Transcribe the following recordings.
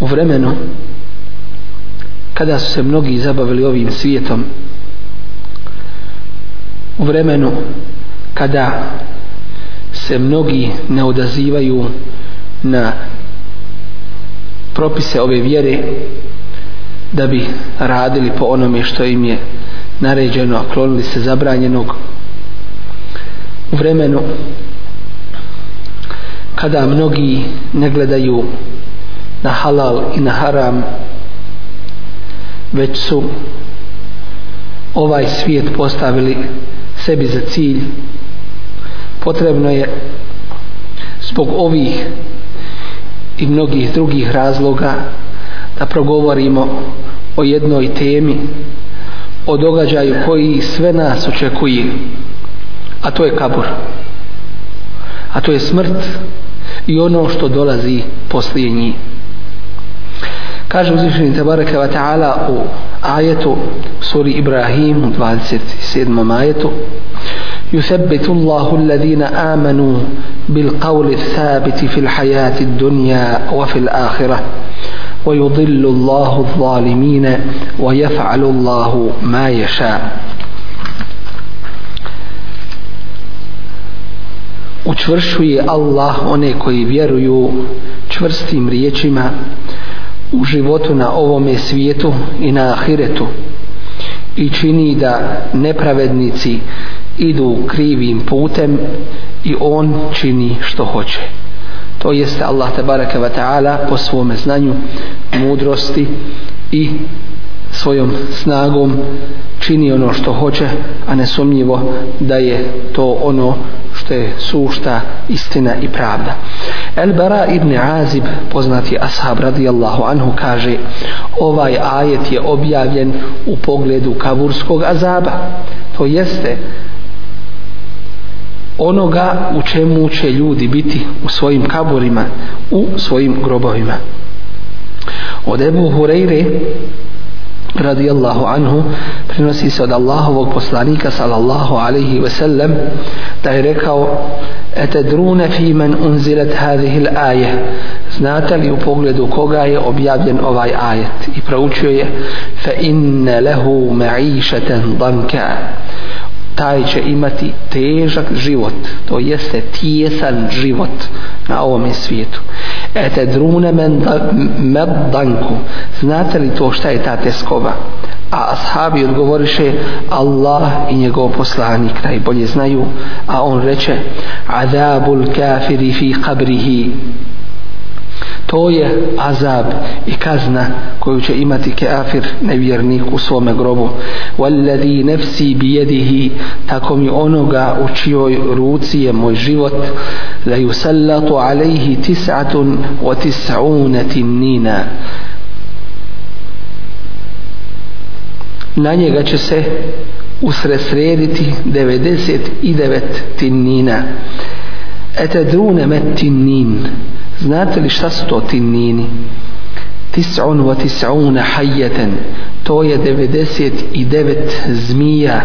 u vremenu kada su se mnogi zabavili ovim svijetom u vremenu kada se mnogi ne odazivaju na propise ove vjere da bi radili po onome što im je naređeno, a klonili se zabranjenog u vremenu kada mnogi ne gledaju na halal i na haram već su ovaj svijet postavili sebi za cilj. Potrebno je zbog ovih i mnogih drugih razloga da progovorimo o jednoj temi o događaju koji sve nas očekuje a to je kabur. A to je smrt i ono što dolazi poslije njih. Kaže uzvišeni tabaraka wa ta'ala u ajetu suri Ibrahim u 27. ajetu يثبت الله الذين آمنوا بالقول الثابت في الحياة الدنيا وفي الآخرة ويضل الله الظالمين ويفعل الله ما يشاء učvršuje Allah one koji vjeruju čvrstim riječima u životu na ovome svijetu i na ahiretu. I čini da nepravednici idu krivim putem i on čini što hoće. To jeste Allah tabaraka wa ta'ala po svome znanju mudrosti i svojom snagom čini ono što hoće a nesumnjivo da je to ono što je sušta istina i pravda. El Bara ibn Azib poznati ashab radijallahu anhu kaže ovaj ajet je objavljen u pogledu kaburskog azaba. To jeste onoga u čemu će ljudi biti u svojim kaburima u svojim grobovima. Od Ebu Hureyre radijallahu anhu prinosi se od Allahovog poslanika sallallahu alaihi ve sellem da je rekao etedrune fi men unzilet hadihil aje. Znate li u pogledu koga je objavljen ovaj ajet? I proučio je fa inne lehu ma'išeten danka. Taj će imati težak život to jeste tijesan život na ovom svijetu ete drune men danku. Znate li to šta je ta teskoba a ashabi odgovoriše Allah i njegov poslanik najbolje znaju. A on reče azabul kafiri fi qabrihi to je azab i kazna koju će imati keafir nevjernik u svome grobu. Walladhi nafsi biyadihi tako mi onoga u čijoj ruci je moj život. La yusallatu alayhi tis'atun wa tis'una tinnina. Na njega će se usresrediti 99 tinnina. Etedrune met tinnin znate li šta su to tinnini tis'un wa tis'una hayyatan to je 99 zmija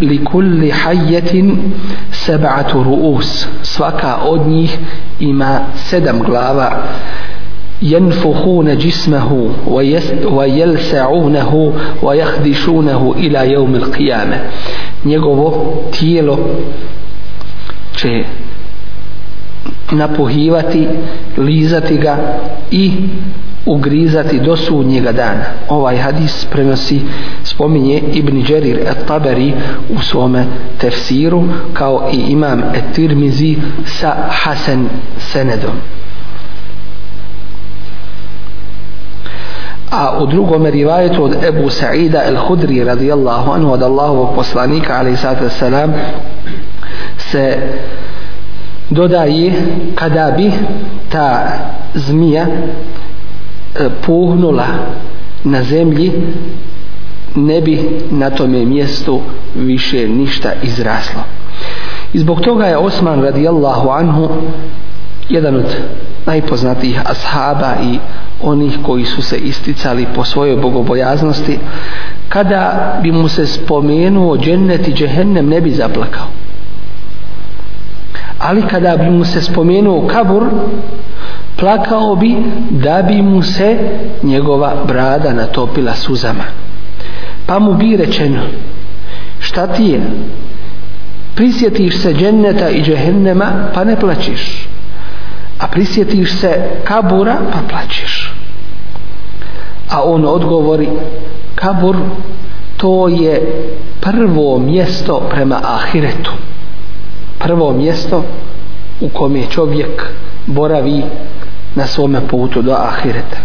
li kulli hayyatin sab'atu ru'us svaka od njih ima sedam glava ينفخون جسمه ويلسعونه ويخدشونه إلى يوم القيامة njegovo tijelo će napuhivati, lizati ga i ugrizati do sudnjega dana. Ovaj hadis prenosi spominje Ibn Đerir et Taberi u svome tefsiru kao i imam et Tirmizi sa Hasan Senedom. a u drugom rivajetu od Ebu Sa'ida el-Hudri radijallahu anhu od Allahovog poslanika alaih sallatu se dodaje kada bi ta zmija e, puhnula na zemlji ne bi na tome mjestu više ništa izraslo. I zbog toga je Osman radijallahu anhu jedan od najpoznatijih ashaba i onih koji su se isticali po svojoj bogobojaznosti. Kada bi mu se spomenuo džennet i džehennem ne bi zaplakao ali kada bi mu se spomenuo kabur plakao bi da bi mu se njegova brada natopila suzama. Pa mu bi rečeno šta ti je? Prisjetiš se dženneta i džehennema pa ne plačiš a prisjetiš se kabura pa plačiš a on odgovori kabur to je prvo mjesto prema ahiretu prvo mjesto u kome čovjek boravi na svome putu do ahireta.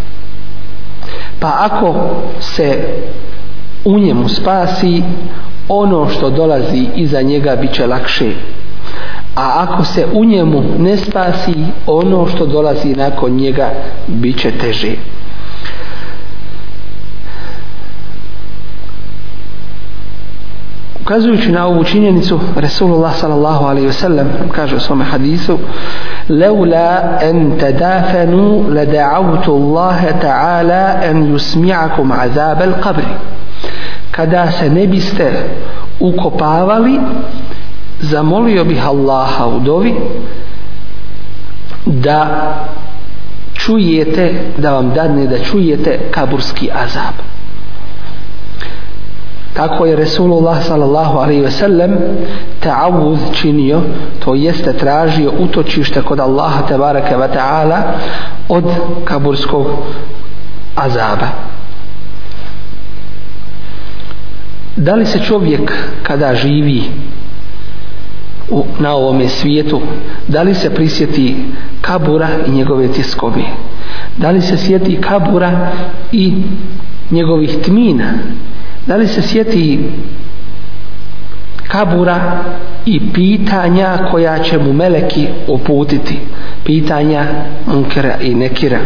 Pa ako se u njemu spasi ono što dolazi iza njega bit će lakše. A ako se u njemu ne spasi ono što dolazi nakon njega bit će teže. Ukazujući na ovu činjenicu, Resulullah sallallahu alaihi wasallam kaže u svome hadisu Leula en tadafanu leda'avtu Allah ta'ala en yusmi'akum azab al qabri Kada se ne biste ukopavali, zamolio bih Allaha u dovi da čujete, da vam dadne da čujete kaburski azab tako je Resulullah sallallahu alaihi ve sellem ta'avuz činio to jeste tražio utočište kod Allaha tebareke ve ta'ala od kaburskog azaba. Da li se čovjek kada živi u, na ovome svijetu da li se prisjeti kabura i njegove tiskobe da li se sjeti kabura i njegovih tmina? Da li se sjeti kabura i pitanja koja će mu meleki uputiti? Pitanja munkera i nekira.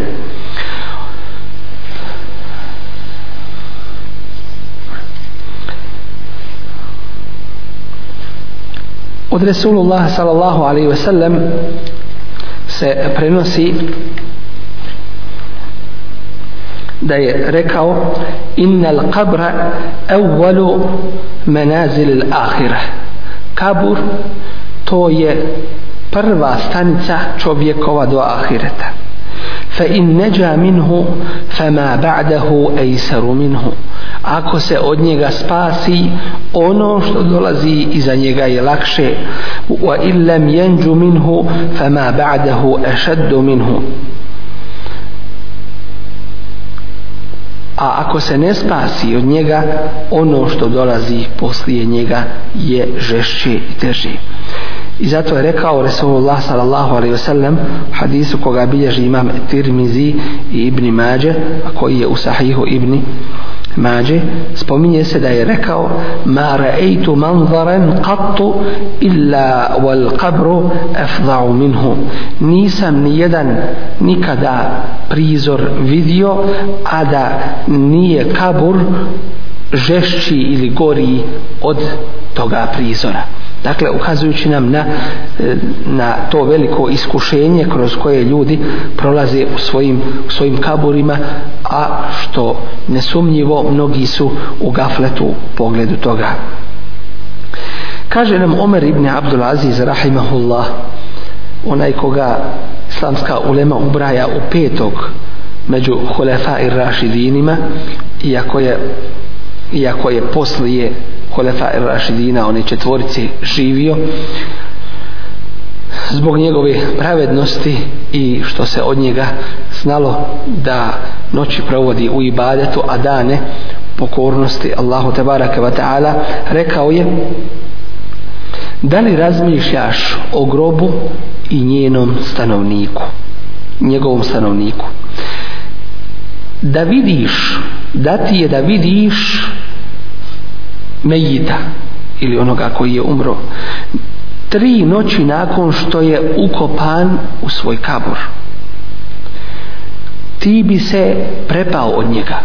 Od Resulullah sallallahu alaihi ve sellem se prenosi da je rekao innal qabra awwalu manazil al akhirah. Kabur to je prva stanica čovjekova do ahireta. Fa in naja minhu fama ba'dahu ejsaru minhu. Ako se od njega spasi ono što dolazi iza njega je lakše. Wa illam yanju minhu fama ba'dahu ashaddu minhu. A ako se ne spasi od njega ono što dolazi poslije njega je žešće i teže. I zato je rekao Resulullah sallallahu alaihi wasallam hadisu koga bilježi imam Tirmizi i Ibni Mađe a koji je u sahihu Ibni Mađe spominje se da je rekao ma ra'aytu manzaran qattu illa wal qabru afda'u minhu. Nisam ni jedan nikada prizor vidio a da nije kabur žešći ili gori od toga prizora. Dakle, ukazujući nam na, e, na to veliko iskušenje kroz koje ljudi prolaze u svojim, u svojim kaburima, a što nesumnjivo mnogi su u gafletu u pogledu toga. Kaže nam Omer ibn Abdulaziz, rahimahullah, onaj koga islamska ulema ubraja u petog među hulefa i rašidinima, iako je, iako je poslije Holefa Rašidina, one četvorice živio. Zbog njegove pravednosti i što se od njega znalo da noći provodi u ibadetu, a dane pokornosti Allahu Tebaraka wa ta'ala rekao je da li razmišljaš o grobu i njenom stanovniku? Njegovom stanovniku. Da vidiš da ti je da vidiš mejita ili onoga koji je umro. Tri noći nakon što je ukopan u svoj kabor ti bi se prepao od njega.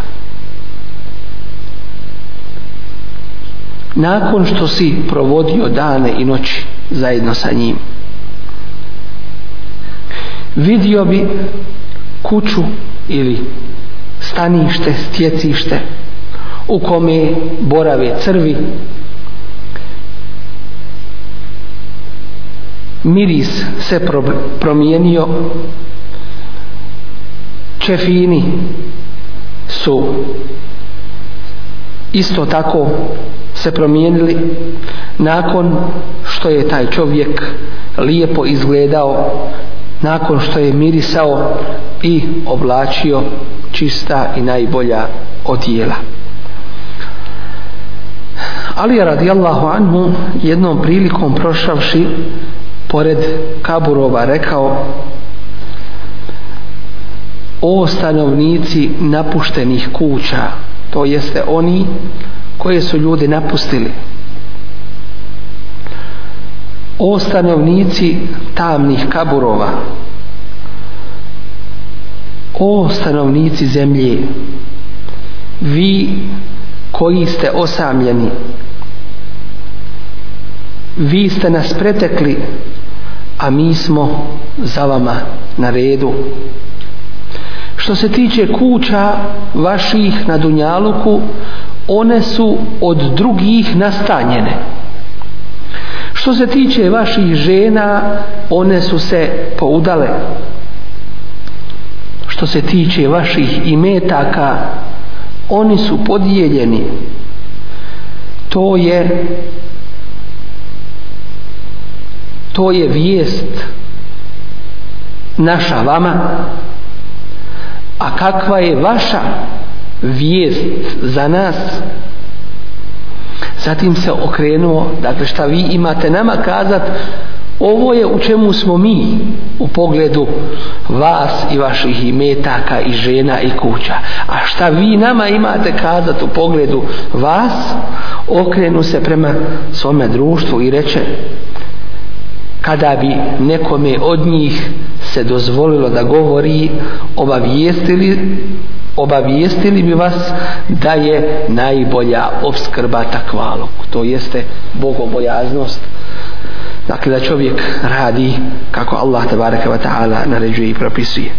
Nakon što si provodio dane i noći zajedno sa njim vidio bi kuću ili stanište, stjecište u kome borave crvi. Miris se promijenio. Čefini su isto tako se promijenili nakon što je taj čovjek lijepo izgledao nakon što je mirisao i oblačio čista i najbolja odijela. Ali radijallahu anhu jednom prilikom prošavši pored kaburova rekao o stanovnici napuštenih kuća to jeste oni koje su ljudi napustili. O stanovnici tamnih kaburova o stanovnici zemlje vi koji ste osamljeni vi ste nas pretekli a mi smo za vama na redu. Što se tiče kuća vaših na Dunjaluku one su od drugih nastanjene. Što se tiče vaših žena one su se poudale. Što se tiče vaših imetaka oni su podijeljeni. To je to je vijest naša vama a kakva je vaša vijest za nas? Zatim se okrenuo dakle šta vi imate nama kazat ovo je u čemu smo mi u pogledu vas i vaših imetaka i žena i kuća. A šta vi nama imate kazat u pogledu vas? Okrenu se prema svome društvu i reče kada bi nekome od njih se dozvolilo da govori obavijestili obavijestili bi vas da je najbolja obskrba takvalog to jeste bogobojaznost. Dakle da čovjek radi kako Allah tabaraka wa ta'ala naređuje i propisuje.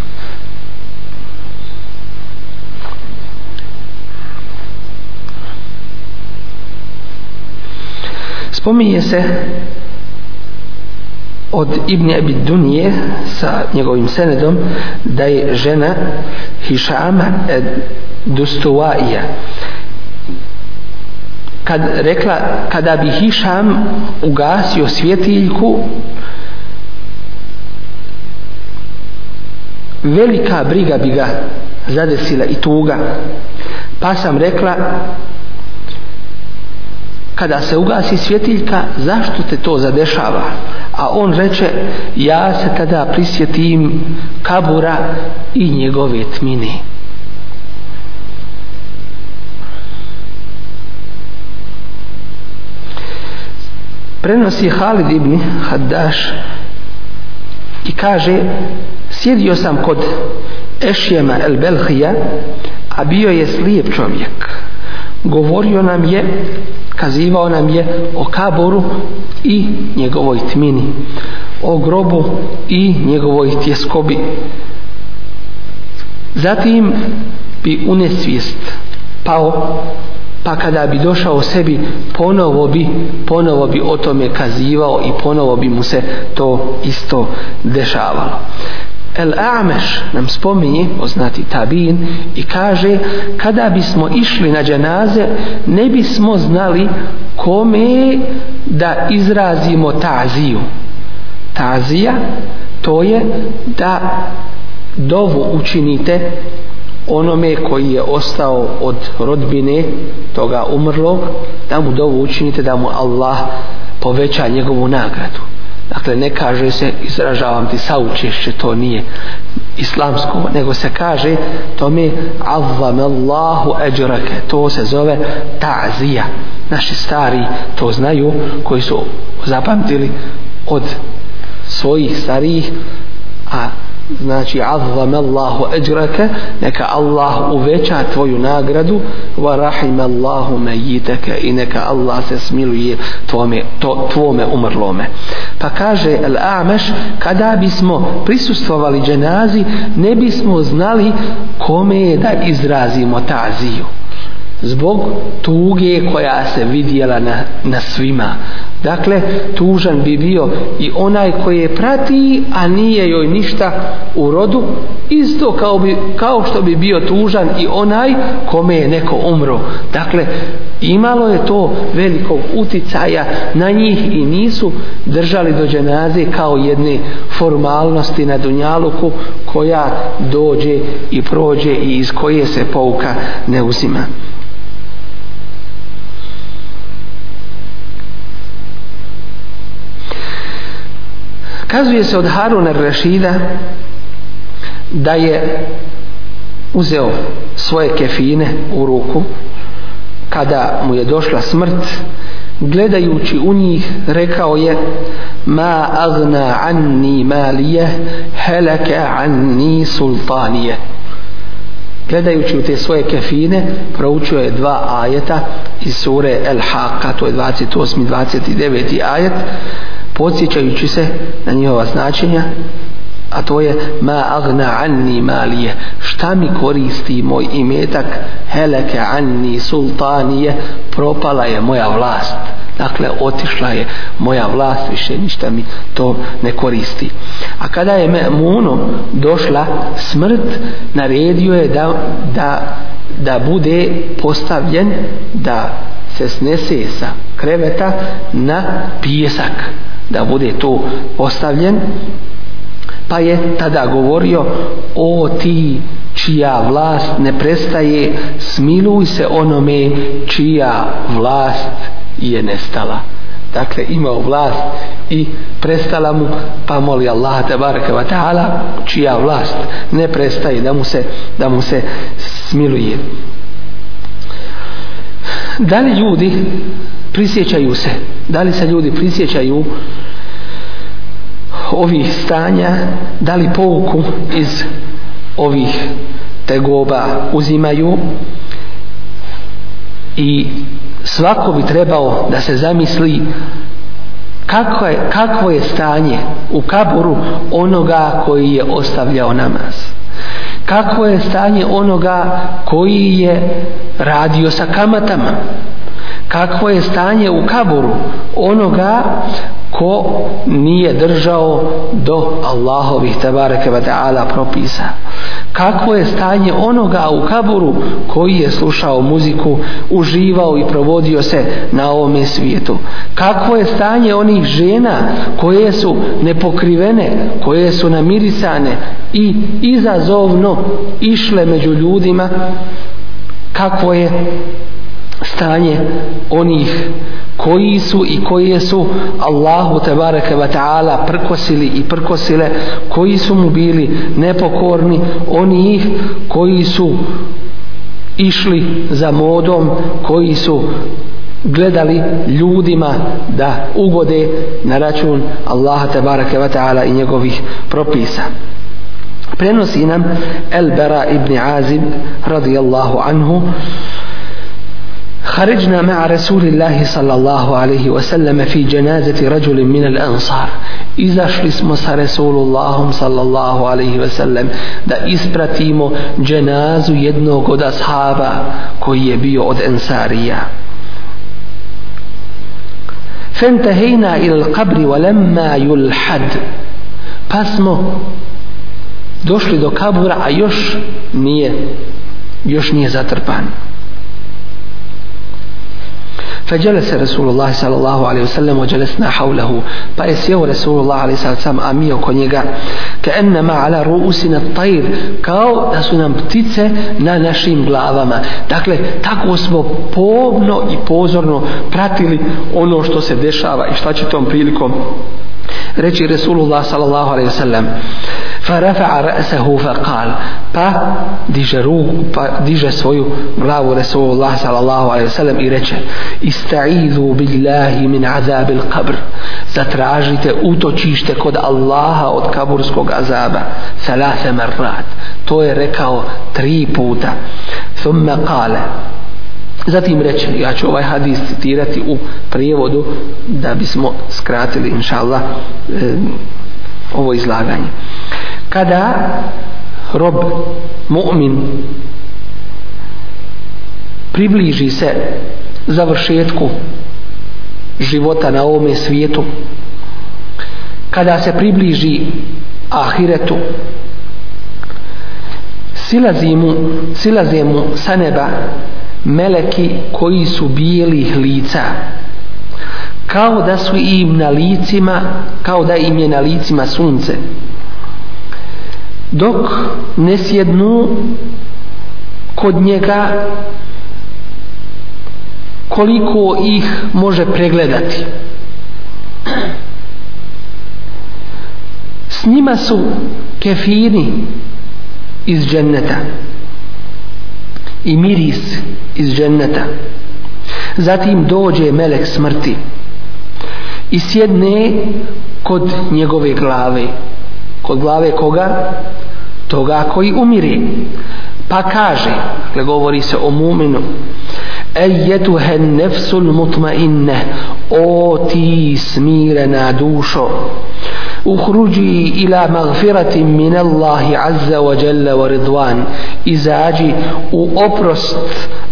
Spominje se od Ibn Abi Dunije sa njegovim senedom da je žena Hišama Dustuvaija kad rekla kada bi Hišam ugasio svjetiljku velika briga bi ga zadesila i tuga. Pa sam rekla kada se ugasi svjetiljka zašto te to zadešava? A on reče ja se tada prisjetim kabura i njegove tmine. Prenosi Halid ibn Haddaš i kaže sjedio sam kod Ešjema el Belhija a bio je slijep čovjek govorio nam je kazivao nam je o kaboru i njegovoj tmini o grobu i njegovoj tjeskobi. Zatim bi unesvijest pao pa kada bi došao sebi ponovo bi ponovo bi o tome kazivao i ponovo bi mu se to isto dešavalo. El Ameš nam spominje, poznati tabin, i kaže kada bismo išli na dženaze, ne bismo znali kome da izrazimo taziju. Tazija to je da dovu učinite onome koji je ostao od rodbine toga umrlog, da mu dovu učinite da mu Allah poveća njegovu nagradu dakle ne kaže se izražavam ti saučešće to nije islamsko nego se kaže to mi azzam Allahu eđrake to se zove ta'zija. Naši stari to znaju koji su zapamtili od svojih starijih a znači azzam Allahu ajraka neka Allah uveća tvoju nagradu wa rahim Allahu mayitaka i neka Allah se smiluje tvome to tvome umrlome. Pa kaže al-Amash kada bismo prisustvovali dženazi ne bismo znali kome da izrazimo taziju. Zbog tuge koja se vidjela na, na svima. Dakle, tužan bi bio i onaj koji je prati, a nije joj ništa u rodu, isto kao, bi, kao što bi bio tužan i onaj kome je neko umro. Dakle, imalo je to velikog uticaja na njih i nisu držali do dženaze kao jedne formalnosti na Dunjaluku koja dođe i prođe i iz koje se pouka ne uzima. Kazuje se od Haruna Rešida da je uzeo svoje kefine u ruku kada mu je došla smrt gledajući u njih rekao je ma agna anni malije helaka anni sultanije gledajući u te svoje kefine proučio je dva ajeta iz sure El Haqqa to je 28. 29. ajet podsjećajući se na njihova značenja a to je ma agna anni malije šta mi koristi moj imetak? Heleke anni sultanije propala je moja vlast dakle otišla je moja vlast više ništa mi to ne koristi. A kada je Muno došla smrt naredio je da, da, da bude postavljen da se snese sa kreveta na pijesak da bude to postavljen pa je tada govorio o ti čija vlast ne prestaje smiluj se onome čija vlast je nestala. Dakle imao vlast i prestala mu pa moli Allah te bareke taala čija vlast ne prestaje da mu se da mu se smiluje. Da li ljudi prisjećaju se. Da li se ljudi prisjećaju ovih stanja? Da li pouku iz ovih tegoba uzimaju? I svako bi trebao da se zamisli kako je, kakvo je stanje u kaburu onoga koji je ostavljao namaz. Kakvo je stanje onoga koji je radio sa kamatama kakvo je stanje u kaburu onoga ko nije držao do Allahovih tabareke wa ta'ala propisa? Kakvo je stanje onoga u kaburu koji je slušao muziku uživao i provodio se na ovome svijetu? Kakvo je stanje onih žena koje su nepokrivene koje su namirisane i izazovno išle među ljudima? Kakvo je stanje onih koji su i koje su Allahu tebareke ve ta'ala prkosili i prkosile koji su mu bili nepokorni onih koji su išli za modom koji su gledali ljudima da ugode na račun Allaha tebareke ve ta'ala i njegovih propisa. Prenosi nam El Bera ibn Azib radijallahu anhu خرجنا مع رسول الله صلى الله عليه وسلم في جنازة رجل من الأنصار izašli smo sa Resulullahom sallallahu alaihi ve sellem da ispratimo dženazu jednog od ashaba koji je bio od Ensarija فانتهينا إلى القبر ولما يلحد pa smo došli do kabura a još nije još nije zatrpan فجلس رسول الله صلى الله عليه وسلم وجلسنا حوله فأسيو رسول الله عليه الصلاة والسلام أمي وكونيغا كأنما على رؤوسنا الطير كاو تسونا بتيتسة نا نشيم بلاظما دكلي تاكو اسمو بوبنو اي بوزرنو براتيلي اونو شتو سدشاوا اشتاكي توم بريلكم رجي رسول الله صلى الله عليه وسلم فرفع رأسه فقال pa diže ruku pa diže svoju glavu Resulullah sallallahu alaihi wasallam i reče ista'idhu billahi min azabil qabr zatražite utočište kod Allaha od kaburskog azaba thalatha marrat to je rekao tri puta thumma qala Zatim reče, ja ću ovaj hadis citirati u prijevodu da bismo skratili, inša Allah, e, ovo izlaganje. Kada rob, mu'min, približi se završetku života na ovome svijetu kada se približi ahiretu silazi mu, silaze mu sa neba meleki koji su bijelih lica. Kao da su im na licima kao da im je na licima sunce dok ne sjednu kod njega koliko ih može pregledati. S njima su kefiri iz dženneta i miris iz dženneta. Zatim dođe melek smrti i sjedne kod njegove glave. Kod glave koga? Toga koji umire. Pa kaže dakle govori se o muminu ejetuhe nefsul mutmainne o ti smirena dušo uhruđi ila magfiratin min Allahi azza wa jalla wa ridvan izađi u oprost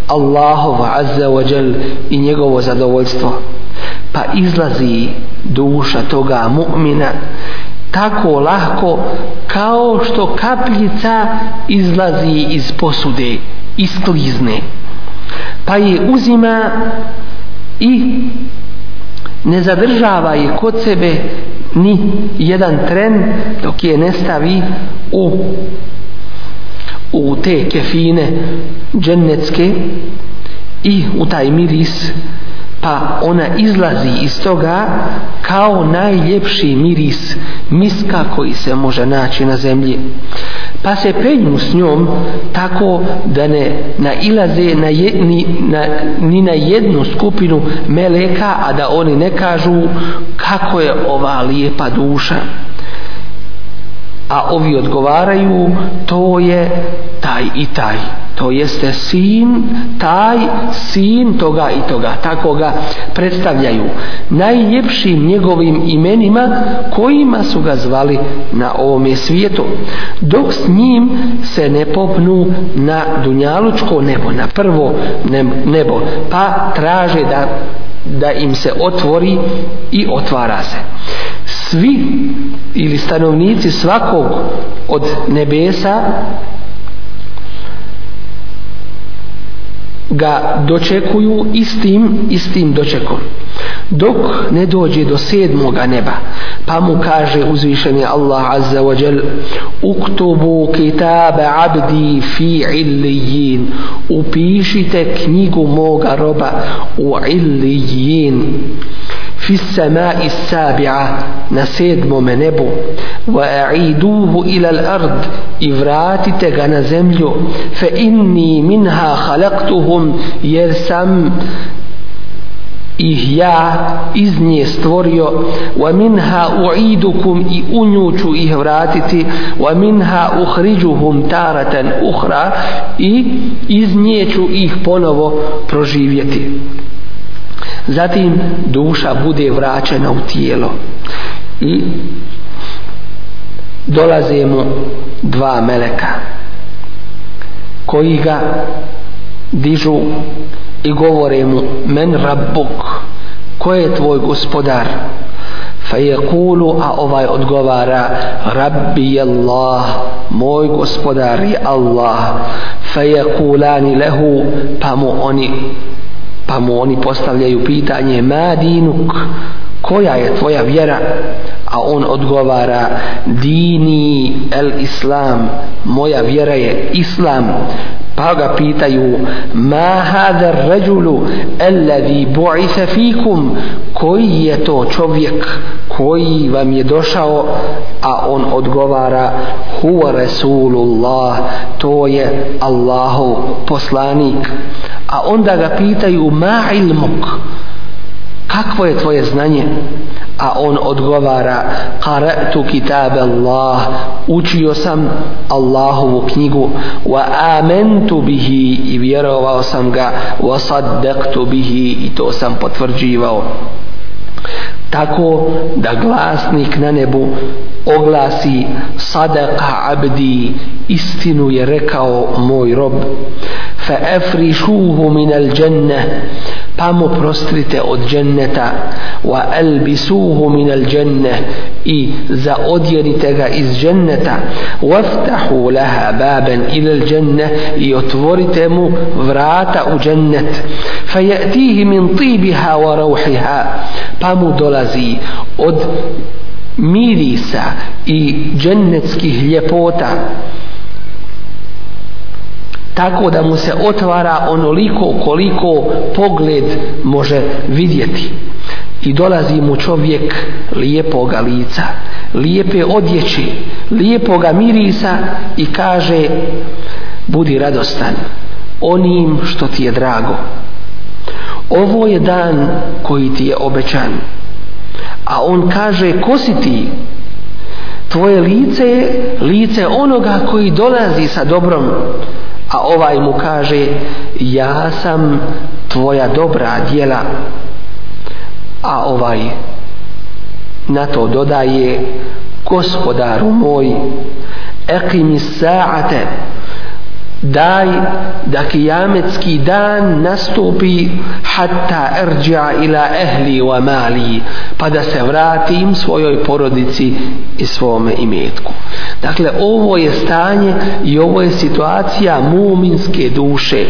Allahov azza wa jall i njegovo zadovoljstvo pa izlazi duša toga mu'mina tako lahko kao što kapljica izlazi iz posude isklizne pa je uzima i ne zadržava je kod sebe ni jedan tren dok je ne stavi u u te kefine džennetske i u taj miris pa ona izlazi iz toga kao najljepši miris miska koji se može naći na zemlji. Pa se penju s njom tako da ne nailaze na je, ni, na, ni na jednu skupinu meleka a da oni ne kažu kako je ova lijepa duša. A ovi odgovaraju to je taj i taj to jeste sin taj sin toga i toga. Tako ga predstavljaju. Najljepšim njegovim imenima kojima su ga zvali na ovome svijetu. Dok s njim se ne popnu na dunjalučko nebo na prvo nebo pa traže da da im se otvori i otvara se. Svi ili stanovnici svakog od nebesa ga dočekuju istim istim dočekom. Dok ne dođe do sedmoga neba pa mu kaže uzvišeni Allah azza wa jal uktubu kitabe abdi fi illijin upišite knjigu moga roba u illijin fi sema i sabi'a na sedmome nebu. Wa a'iduhu ila l'ard i vratite ga na zemlju. Fe inni minha halaktuhum jer sam ih ja iz nje stvorio. Wa minha u'idukum i u nju ću ih vratiti. Wa minha uhriđuhum taratan uhra i iz nje ću ih ponovo proživjeti zatim duša bude vraćena u tijelo. I dolaze mu dva meleka koji ga dižu i govore mu men rabbuk ko je tvoj gospodar? Fa je kulu a ovaj odgovara rabbi je Allah moj gospodar je Allah. Fa je kulani lehu pa mu oni pa mu oni postavljaju pitanje ma dinuk koja je tvoja vjera? A on odgovara dini el islam moja vjera je islam. Pa ga pitaju ma hada ređulu alladhi bu'itha fikum? Koji je to čovjek koji vam je došao? A on odgovara huwa rasulullah to je Allahov poslanik a onda ga pitaju ma ilmuk? Kakvo je tvoje znanje? A on odgovara qara'tu kitab Allah učio sam Allahovu knjigu wa amantu bihi i vjerovao sam ga wa saddaqtu bihi i to sam potvrđivao tako da glasnik na nebu oglasi sadaqa abdi istinu je rekao moj rob. Fa afrishuhu min al jannah pa mu prostrite od dženneta. Wa albisuhu min al dženne. I zaodjenite ga iz dženneta. Waftahu laha baben ila al dženne. I otvorite mu vrata u džennet. Fa jatihi min tibiha wa rauhiha pa mu dolazi od mirisa i džennetskih ljepota tako da mu se otvara onoliko koliko pogled može vidjeti. I dolazi mu čovjek lijepoga lica lijepe odjeći lijepoga mirisa i kaže budi radostan onim što ti je drago. Ovo je dan koji ti je obećan. A on kaže ko si ti? Tvoje lice je lice onoga koji dolazi sa dobrom a ovaj mu kaže ja sam tvoja dobra djela. A ovaj na to dodaje gospodaru moj eqimi sa'ate daj da kijametski dan nastupi hatta erđa ila ehli wa mali pa da se vratim svojoj porodici i svome imetku dakle ovo je stanje i ovo je situacija muminske duše.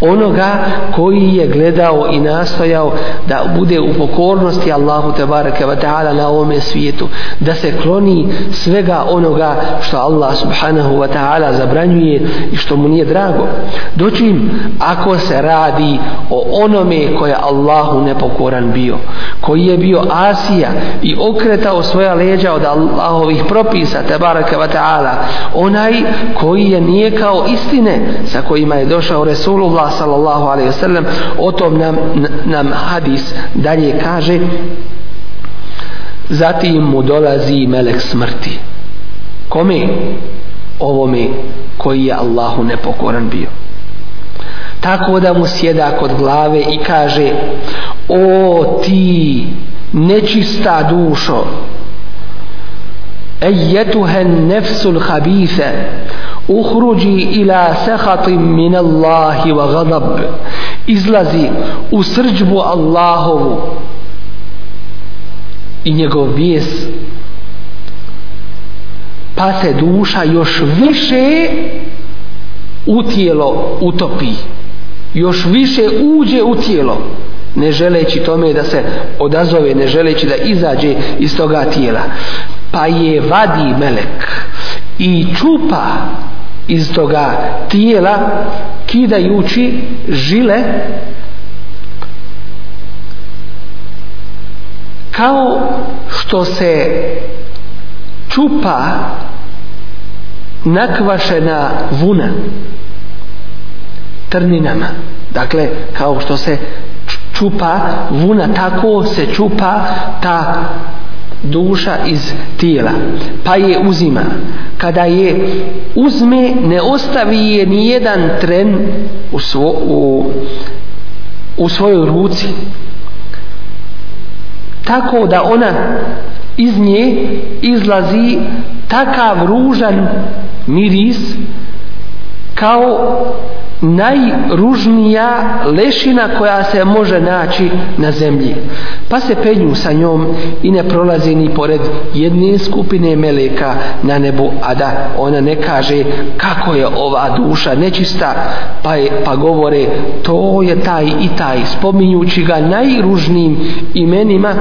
Onoga koji je gledao i nastojao da bude u pokornosti Allahu te bareke ve taala na ovome svijetu da se kloni svega onoga što Allah subhanahu wa taala zabranjuje i što mu nije drago. Dočim, ako se radi o onome koja Allahu nepokoran bio koji je bio Asija i okretao svoja leđa od Allahovih propisa te wa taala. Onaj koji je nije kao istine sa kojima je došao Resulullah sallallahu alaihi wasallam o tom nam, nam hadis dalje kaže zatim mu dolazi melek smrti. Kome? Ovome koji je Allahu nepokoran bio. Tako da mu sjeda kod glave i kaže o ti nečista dušo أيتها النفس الخبيثة اخرجي ila سخط min Allahi wa gadab izlazi u srđbu Allahovu i njegov bijes pa se duša još više u tijelo utopi. Još više uđe u tijelo ne želeći tome da se odazove ne želeći da izađe iz toga tijela pa je vadi melek i čupa iz toga tijela kidajući žile kao što se čupa nakvašena vuna trninama. Dakle kao što se čupa vuna tako se čupa ta duša iz tijela pa je uzima. Kada je uzme ne ostavi je ni jedan tren u, svo, u, u svojoj ruci. Tako da ona iz nje izlazi takav ružan miris kao najružnija lešina koja se može naći na zemlji. Pa se penju sa njom i ne prolazi ni pored jedne skupine meleka na nebu a da ona ne kaže kako je ova duša nečista pa, je, pa govore to je taj i taj spominjući ga najružnijim imenima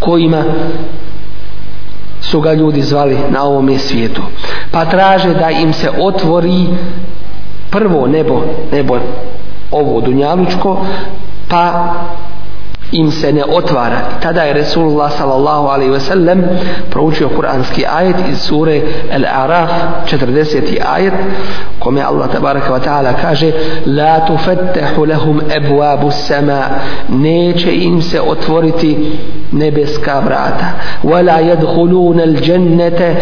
kojima su ga ljudi zvali na ovome svijetu. Pa traže da im se otvori prvo nebo, nebo ovo dunjalučko, pa im se ne otvara. Tada je Resulullah sallallahu alaihi ve sellem proučio kuranski ajet iz sure Al-Araf 40. ajet kome Allah tabaraka wa ta'ala kaže La tufettehu lahum ebuabu sama neće im se otvoriti nebeska vrata wala yadkhuluna al-jannata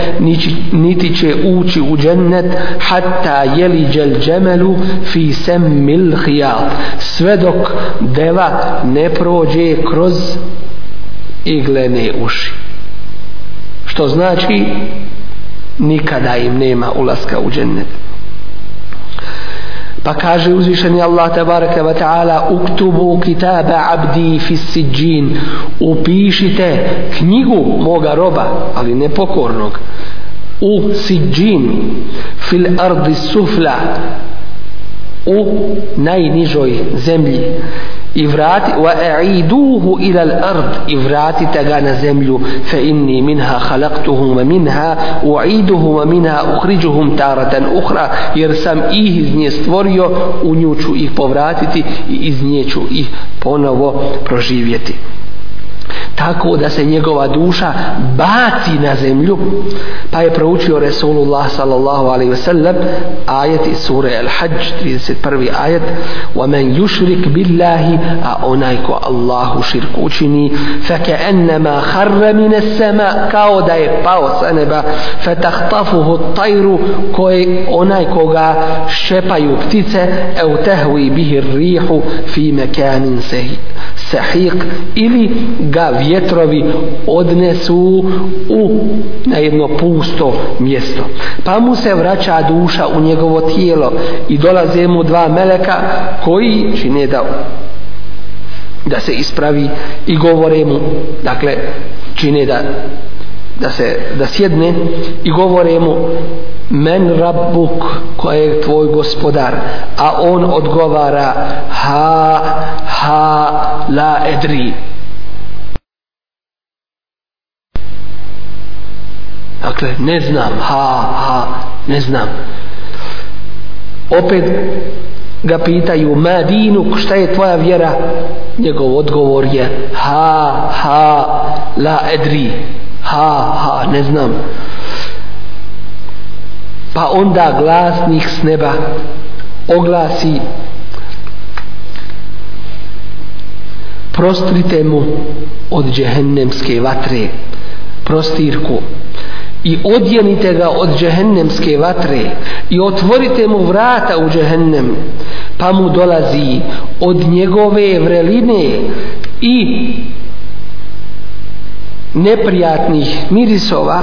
niti će ući u džennet hatta yelija al-jamalu fi sammil khiyat sve dok deva ne prođe kroz iglene uši. Što znači nikada im nema ulaska u džennet. Pa kaže uzvišeni Allah tabaraka wa ta'ala uktubu kitaba abdi fi upišite knjigu moga roba ali nepokornog u siđin fil ardi sufla u najnižoj zemlji i vrati wa a'iduhu ila al-ard i vratite ga na zemlju fa inni minha khalaqtuhum wa minha u'iduhum wa minha ukhrijuhum taratan ukhra jer sam ih iz nje stvorio u nju ću ih povratiti i iz nje ću ih ponovo proživjeti tako da se njegova duša baci na zemlju pa je proučio Resulullah sallallahu alaihi ve sellem ajet iz sure Al-Hajj 31. ajet وَمَنْ يُشْرِكْ بِاللَّهِ a onaj ko Allahu širk učini فَكَأَنَّمَا خَرَّ مِنَ السَّمَا kao da je pao sa neba فَتَخْطَفُهُ الطَّيْرُ koje onaj koga šepaju ptice اَوْ تَهْوِي بِهِ الرِّيحُ فِي sahik ili ga vjetrovi odnesu u na jedno pusto mjesto. Pa mu se vraća duša u njegovo tijelo i dolaze mu dva meleka koji čine da da se ispravi i govore mu dakle čine da da se da sjedne i govore mu men rabbuk ko je tvoj gospodar? A on odgovara ha ha la edri. Dakle ne znam ha ha ne znam. Opet ga pitaju ma dinuk šta je tvoja vjera? Njegov odgovor je ha ha la edri ha ha ne znam. Pa onda glasnih s neba oglasi prostrite mu od džehennemske vatre prostirku i odjenite ga od džehennemske vatre i otvorite mu vrata u džehennem pa mu dolazi od njegove vreline i neprijatnih mirisova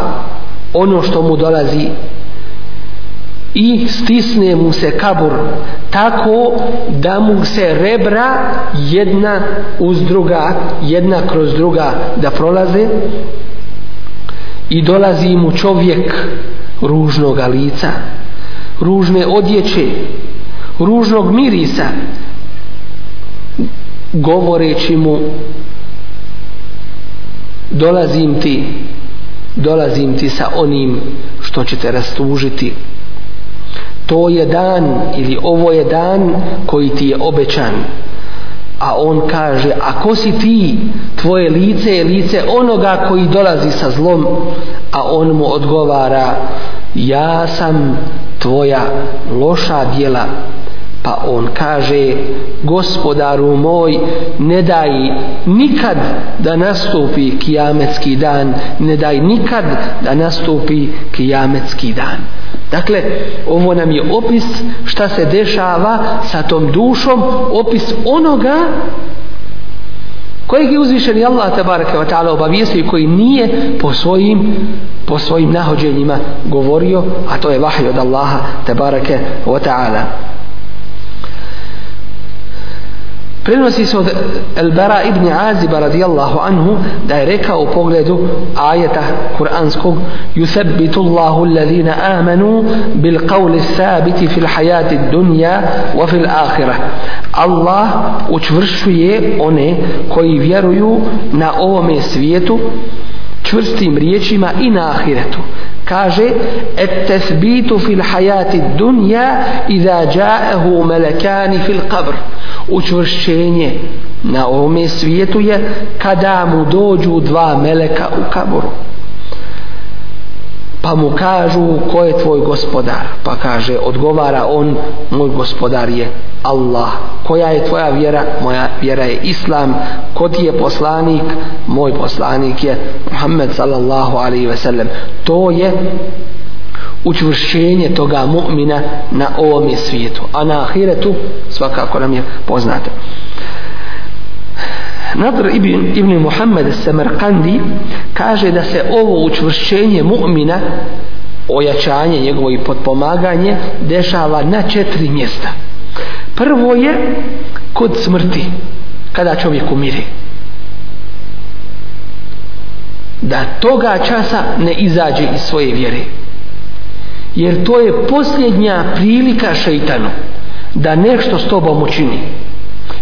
ono što mu dolazi i stisne mu se kabur tako da mu se rebra jedna uz druga jedna kroz druga da prolaze i dolazi mu čovjek ružnog lica ružne odjeće ružnog mirisa govoreći mu dolazim ti dolazim ti sa onim što će te rastužiti. To je dan ili ovo je dan koji ti je obećan. A on kaže a ko si ti tvoje lice je lice onoga koji dolazi sa zlom a on mu odgovara ja sam tvoja loša djela pa on kaže gospodaru moj ne daj nikad da nastupi kijametski dan ne daj nikad da nastupi kijametski dan. Dakle ovo nam je opis šta se dešava sa tom dušom opis onoga kojeg je uzvišen Allah tabaraka wa ta'ala obavijestio i koji nije po svojim po svojim nahođenjima govorio a to je vahij od Allaha tabaraka wa ta'ala. Prenosi se od Elbera ibn Aziba radijallahu anhu da je rekao u pogledu ajeta kuranskog Yuthabbitu Allahu alladhina amanu bil qawli sabiti fil hayati dunja wa fil akhirah. Allah učvršuje one koji vjeruju na ovome svijetu čvrstim riječima i na ahiretu. Kaže et tesbitu fil hayati dunja iza ja'ahu melekani fil qabr učvršćenje na ovome svijetu je kada mu dođu dva meleka u kaboru. Pa mu kažu ko je tvoj gospodar? Pa kaže odgovara on moj gospodar je Allah. Koja je tvoja vjera? Moja vjera je Islam. Ko ti je poslanik? Moj poslanik je Muhammed sallallahu alaihi ve sellem. To je učvršćenje toga mu'mina na ovom svijetu. A na ahiretu svakako nam je poznato. Nadr ibn, ibn Muhammed Samarkandi kaže da se ovo učvršćenje mu'mina ojačanje njegovo i potpomaganje dešava na četiri mjesta. Prvo je kod smrti kada čovjek umire. Da toga časa ne izađe iz svoje vjere jer to je posljednja prilika šeitanu da nešto s tobom učini.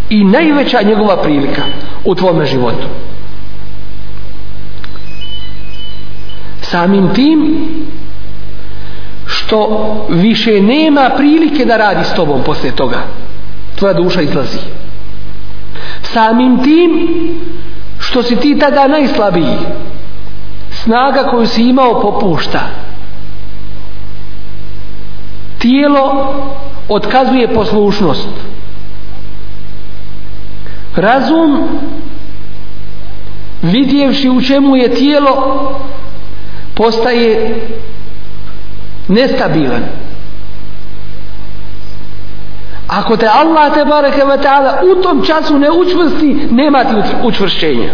I najveća njegova prilika u tvome životu. Samim tim što više nema prilike da radi s tobom poslije toga tvoja duša izlazi. Samim tim što si ti tada najslabiji snaga koju si imao popušta tijelo otkazuje poslušnost. Razum vidjevši u čemu je tijelo postaje nestabilan. Ako te Allah te bareke ve taala u tom času ne učvrsti nema ti učvršćenja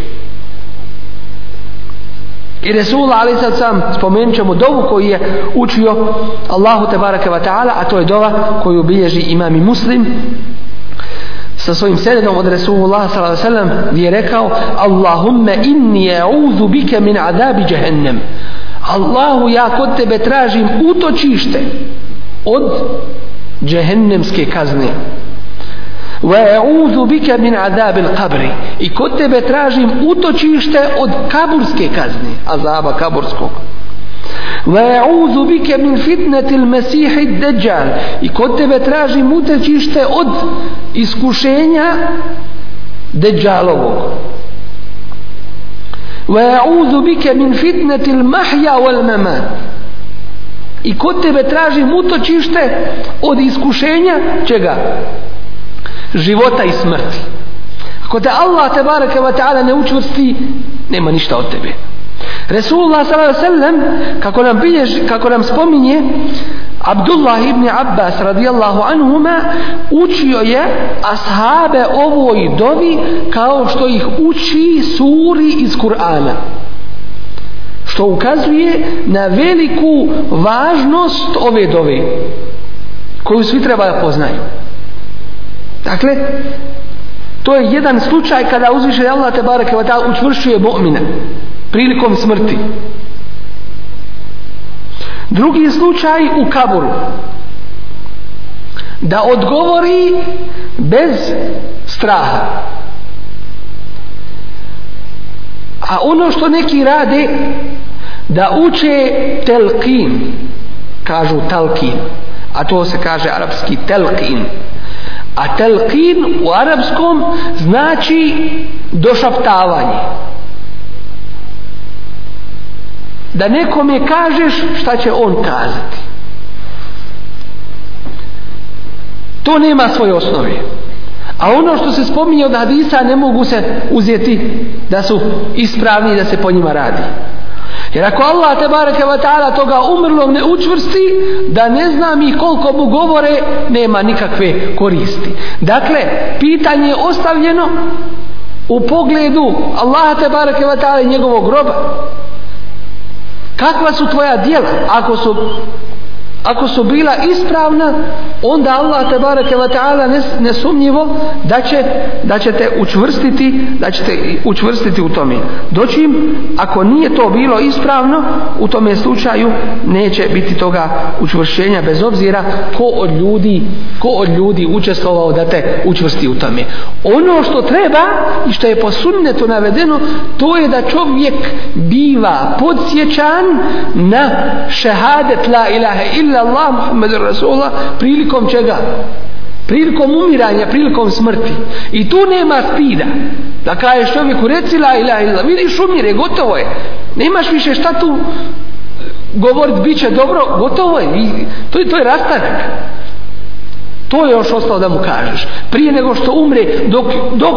i Resul ali sad sam spomenut ćemo dovu koju je učio Allahu te bareke ve taala a to je dova koju bilježi imam i muslim. Sa svojim senedom od Resulullah sallallahu alejhi ve sellem gdje je rekao Allahumma inni ja'udhu bike min azabi jahannam. Allahu ja kod tebe tražim utočište od džehennemske kazne. wa a'udhu bika min adab al-qabr i kod tebe tražim utočište od kaburske kazne azaba kaburskog wa a'udhu bika min fitnati al-masih ad-dajjal i kod tebe tražim utočište od iskušenja dajjalovog وَيَعُوذُ بِكَ مِنْ فِتْنَةِ الْمَحْيَا وَالْمَمَاتِ I kod tebe tražim utočište od iskušenja čega? Života i smrti. Ako te Allah te baraka wa ta'ala ne učvrsti, nema ništa od tebe. Resulullah sallallahu alejhi ve sellem kako nam bilježi, kako nam spominje Abdullah ibn Abbas radijallahu anhuma učio je ashabe ovoj dovi kao što ih uči suri iz Kur'ana što ukazuje na veliku važnost ove dove koju svi treba da poznaju dakle to je jedan slučaj kada uzviše Allah te bareke wa ta'ala učvršćuje mu'mina prilikom smrti. Drugi slučaj u kaburu da odgovori bez straha. A ono što neki rade da uče telkin kažu talkin a to se kaže arapski telkin a telkin u arapskom znači došaptavanje. Da nekome kažeš šta će on kazati. To nema svoje osnove. A ono što se spominje od hadisa ne mogu se uzeti da su ispravni da se po njima radi jer ako Allah te bareke wa ta'ala toga umrlog ne učvrsti da ne zna mi koliko mu govore nema nikakve koristi. Dakle pitanje je ostavljeno u pogledu Allaha te bareke wa ta'ala i njegovog groba. Kakva su tvoja djela? Ako su ako su bila ispravna onda Allah te bareke ve taala nesumnjivo da će da će te učvrstiti da će te učvrstiti u tome. Dočim ako nije to bilo ispravno u tome slučaju neće biti toga učvršćenja bez obzira ko od ljudi ko od ljudi učestvovao da te učvrsti u tome. Ono što treba i što je po sunnetu navedeno to je da čovjek biva podsjećan na šehadet la ilaha illa illa Allah Muhammed Rasulullah prilikom čega? Prilikom umiranja, prilikom smrti. I tu nema spida. Da kažeš čovjeku reci la ilaha illa, vidiš umire, gotovo je. Nemaš više šta tu govorit, bit će dobro, gotovo je. To, to je rastanak. To je još ostalo da mu kažeš. Prije nego što umre, dok, dok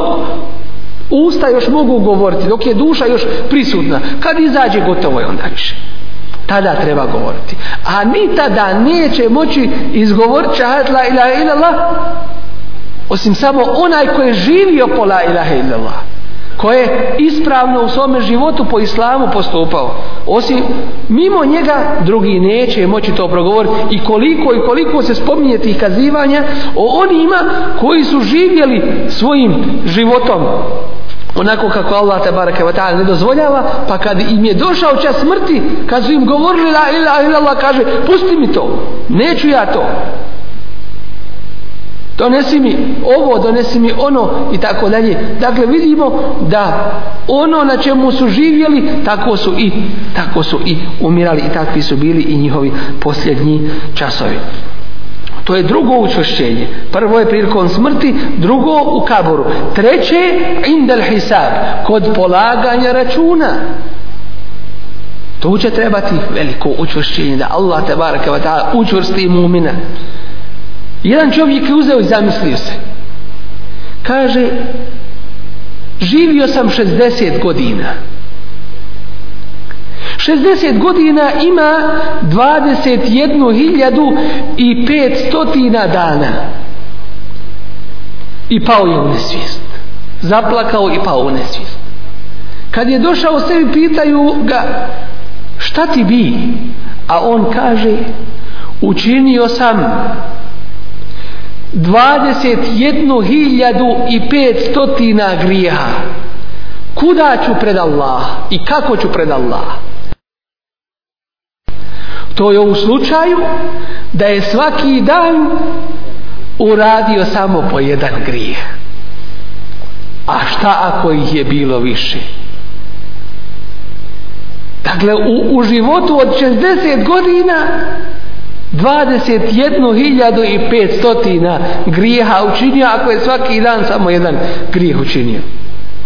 usta još mogu govoriti, dok je duša još prisutna, kad izađe, gotovo je onda više tada treba govoriti. A ni tada neće moći izgovoriti šahat la ilaha illallah osim samo onaj koji je živio po la ilaha illallah koji je ispravno u svome životu po islamu postupao. Osim mimo njega drugi neće moći to progovoriti. I koliko i koliko se spominje tih kazivanja o onima koji su živjeli svojim životom onako kako Allah te bareke ve taala ne dozvoljava pa kad im je došao čas smrti kad su im govorili la ilaha illallah kaže pusti mi to neću ja to donesi mi ovo, donesi mi ono i tako dalje. Dakle, vidimo da ono na čemu su živjeli, tako su i tako su i umirali i takvi su bili i njihovi posljednji časovi. To je drugo učvršćenje. Prvo je prilikom smrti, drugo u kaboru. Treće, indel hisab, kod polaganja računa. Tu će trebati veliko učvršćenje da Allah te baraka wa učvrsti mumina. Jedan čovjek je uzeo i zamislio se. Kaže, živio sam 60 godina. 60 godina ima 21.500 dana. I pao je u nesvijest. Zaplakao i pao u nesvijest. Kad je došao sebi, pitaju ga, šta ti bi? A on kaže, učinio sam 21.500 grijeha kuda ću pred Allah i kako ću pred Allah to je u slučaju da je svaki dan uradio samo po jedan grijeh. A šta ako ih je bilo više? Dakle u, u životu od 60 godina 21.500 grijeha učinio ako je svaki dan samo jedan grijeh učinio.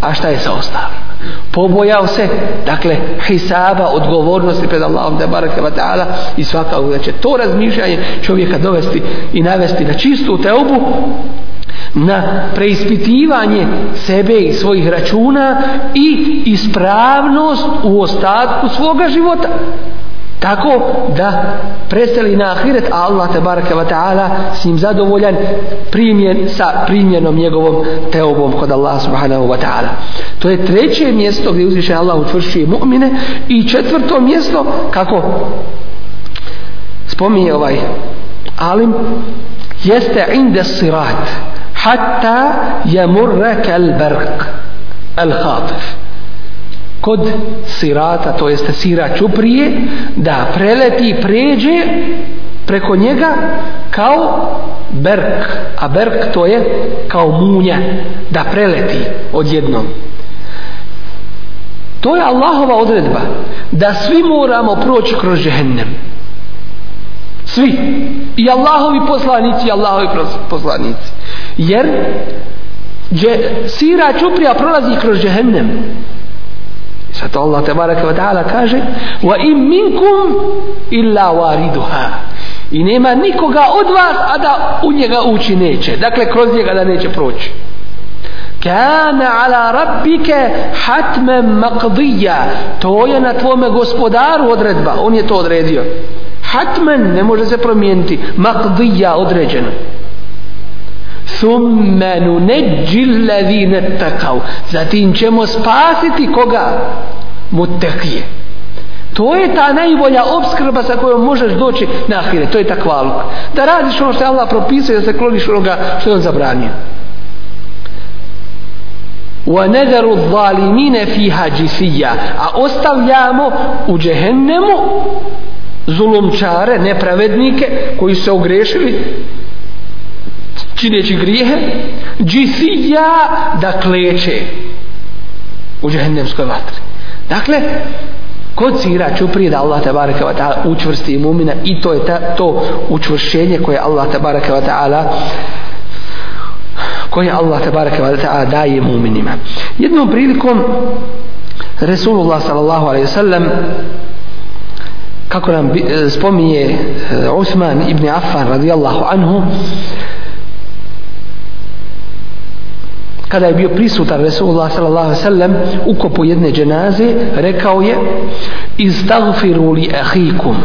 A šta je sa ostalim? Pobojao se dakle hisaba odgovornosti pred Allahom da barake wa ta'ala i svakako da će to razmišljanje čovjeka dovesti i navesti na čistu teobu na preispitivanje sebe i svojih računa i ispravnost u ostatku svoga života tako da preseli na ahiret a Allah te baraka wa ta'ala s njim zadovoljan primjen sa primjenom njegovom teobom kod Allah subhanahu wa ta'ala. To je treće mjesto gdje uzviše Allah učvršuje mu'mine i četvrto mjesto kako spominje ovaj alim jeste inde sirat hatta jamurra kal barq al khatif kod sirata, to jeste sira čuprije, da preleti i pređe preko njega kao berk, a berk to je kao munja, da preleti odjednom. To je Allahova odredba, da svi moramo proći kroz žehennem. Svi. I Allahovi poslanici, i Allahovi poslanici. Jer dje, sira čuprija prolazi kroz žehennem. Zato Allah te baraka taala kaže: "Wa in minkum illa wariduha." I nema nikoga od vas a da u njega ući neće. Dakle kroz njega da neće proći. Kana ala rabbike hatman maqdija. To je na tvome gospodaru odredba. On je to odredio. Hatman ne može se promijeniti. Maqdija određeno thumma nunajji alladhina taqaw zatim ćemo spasiti koga muttaqije to je ta najbolja obskrba sa kojom možeš doći na ahire to je takvaluk da radiš ono što je Allah propisao da se kloniš onoga što je on zabranio وَنَذَرُ الظَّالِمِينَ فِيهَا جِسِيَّا a ostavljamo u džehennemu zulumčare, nepravednike koji su se ogrešili čineći grijehe džisija da kleče u džehennemskoj vatri. Dakle kod sira čuprije da Allah tabaraka wa ta'ala učvrsti imumina i to je ta, to učvršenje koje Allah tabaraka wa ta'ala koje Allah tabaraka wa ta'ala daje muminima. Jednom prilikom Resulullah sallallahu alaihi sallam kako nam e, spominje e, Usman ibn Affan radijallahu anhu kada je bio prisutan Resulullah sallallahu alejhi ve sellem u kopu jedne dženaze rekao je istagfiru li ahikum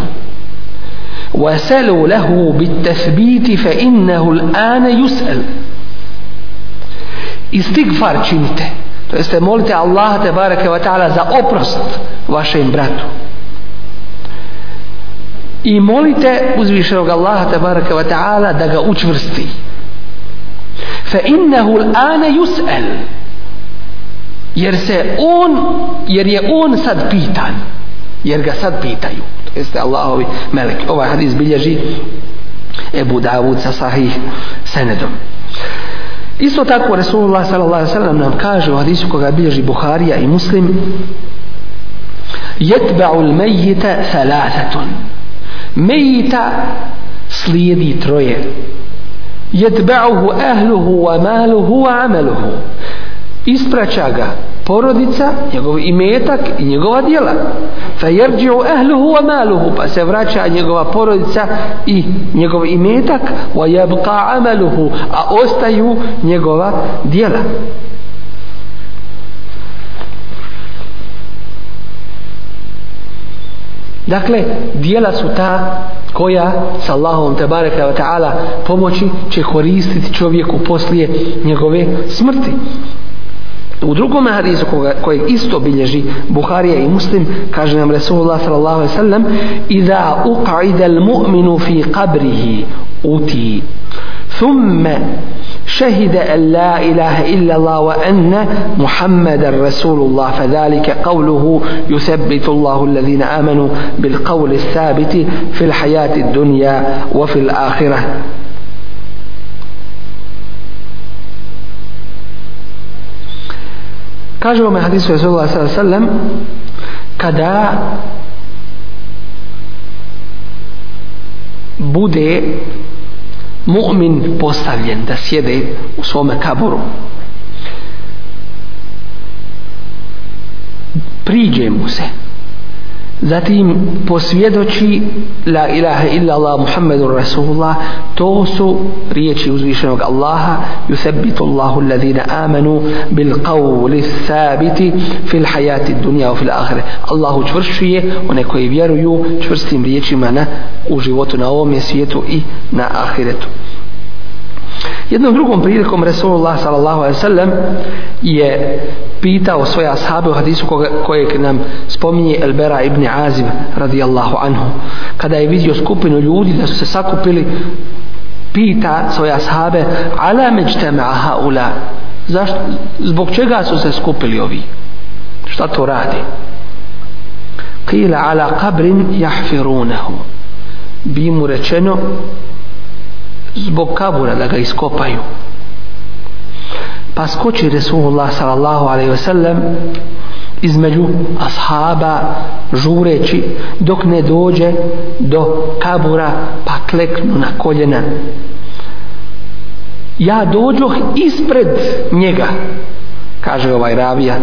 wasalu lahu bit tathbiti fa innahu l'ana yus'al. Istigfar činite to jeste molite Allaha te bareke ve ta'ala za oprost vašem bratu. I molite uzvišenog Allaha te bareke ve ta'ala da ga učvrsti fa innahu l'ana yus'al. Jer se on jer je on sad pitan. Jer ga sad pitaju. To jeste Allahovi melek. Ovaj hadis bilježi Ebu Davud sa sahih senedom. Isto tako Resulullah sallallahu alaihi sallam nam kaže u hadisu koga bilježi Buharija i Muslim jetba'u l-mejita thalathatun. Mejita slijedi troje jetba'uhu ahluhu wa maluhu wa amaluhu ispraća ga porodica, njegov imetak i njegova djela. Fa jerđi'u ehluhu wa maluhu, pa se vraća njegova porodica i njegov imetak, wa yabqa amaluhu, a ostaju njegova djela. Dakle, dijela su ta koja s Allahom te bareka wa ta'ala pomoći će koristiti čovjeku poslije njegove smrti. U drugom hadisu koji isto bilježi Buharija i Muslim kaže nam Resulullah sallallahu alaihi sallam Iza uqa'ida al-mu'minu fi qabrihi uti thumma شهد أن لا إله إلا الله وأن محمد رسول الله فذلك قوله يثبت الله الذين آمنوا بالقول الثابت في الحياة الدنيا وفي الآخرة. Kaže vam hadisu Rasulullah sallam kada bude mu'min postavljen da sjede u svome kaburu priđe mu se zatim posvjedoči la ilaha illa Allah Muhammedur Rasulullah. To su riječi uzvišenog Allaha yuthabbitu Allahu alladhina amanu bil qawli thabiti fil hayati dunya wa fil akhirah. Allah učvršćuje one koji vjeruju čvrstim riječima na u životu na ovom svijetu i na ahiretu. Jednom drugom prilikom Resulullah sallallahu alaihi sallam je pitao svoje ashabe u hadisu kojeg nam spominje Elbera ibn Azim radijallahu anhu. Kada je vidio skupinu ljudi da su se sakupili pita svoje ashabe ala međtema haula? Zašto, zbog čega su se skupili ovi? Šta to radi? Qila ala qabrin jahfirunahu bi mu rečeno zbog kabura da ga iskopaju. Pa skoči Resulullah sallallahu alaihi wasallam između ashaba žureći dok ne dođe do kabura pa kleknu na koljena. Ja dođoh ispred njega kaže ovaj ravija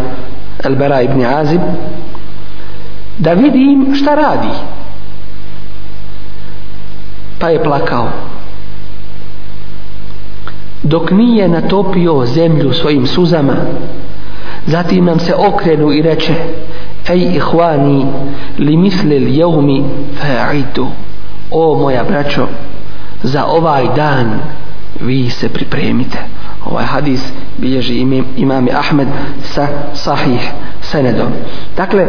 Elbera ibn Azib da vidim šta radi. Pa je plakao dok nije natopio zemlju svojim suzama. Zatim nam se okrenu i reče ej ihvani li misli li jevmi fa'idu? O moja braćo za ovaj dan vi se pripremite. Ovaj hadis bilježi imam, imam Ahmed sa sahih senedom. Dakle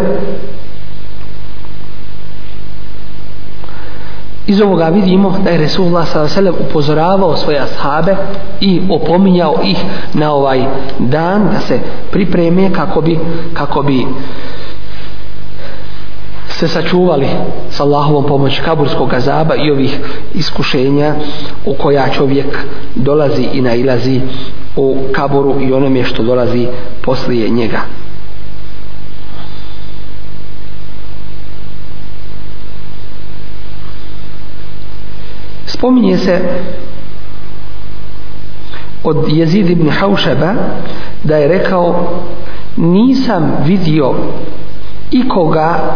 iz ovoga vidimo da je Resulullah s.a.v. upozoravao svoje ashabe i opominjao ih na ovaj dan da se pripreme kako bi, kako bi se sačuvali sa Allahovom pomoći kaburskog azaba i ovih iskušenja u koja čovjek dolazi i nailazi u kaburu i onome što dolazi poslije njega. Spominje se od Jezid ibn Haušeba da je rekao nisam vidio ikoga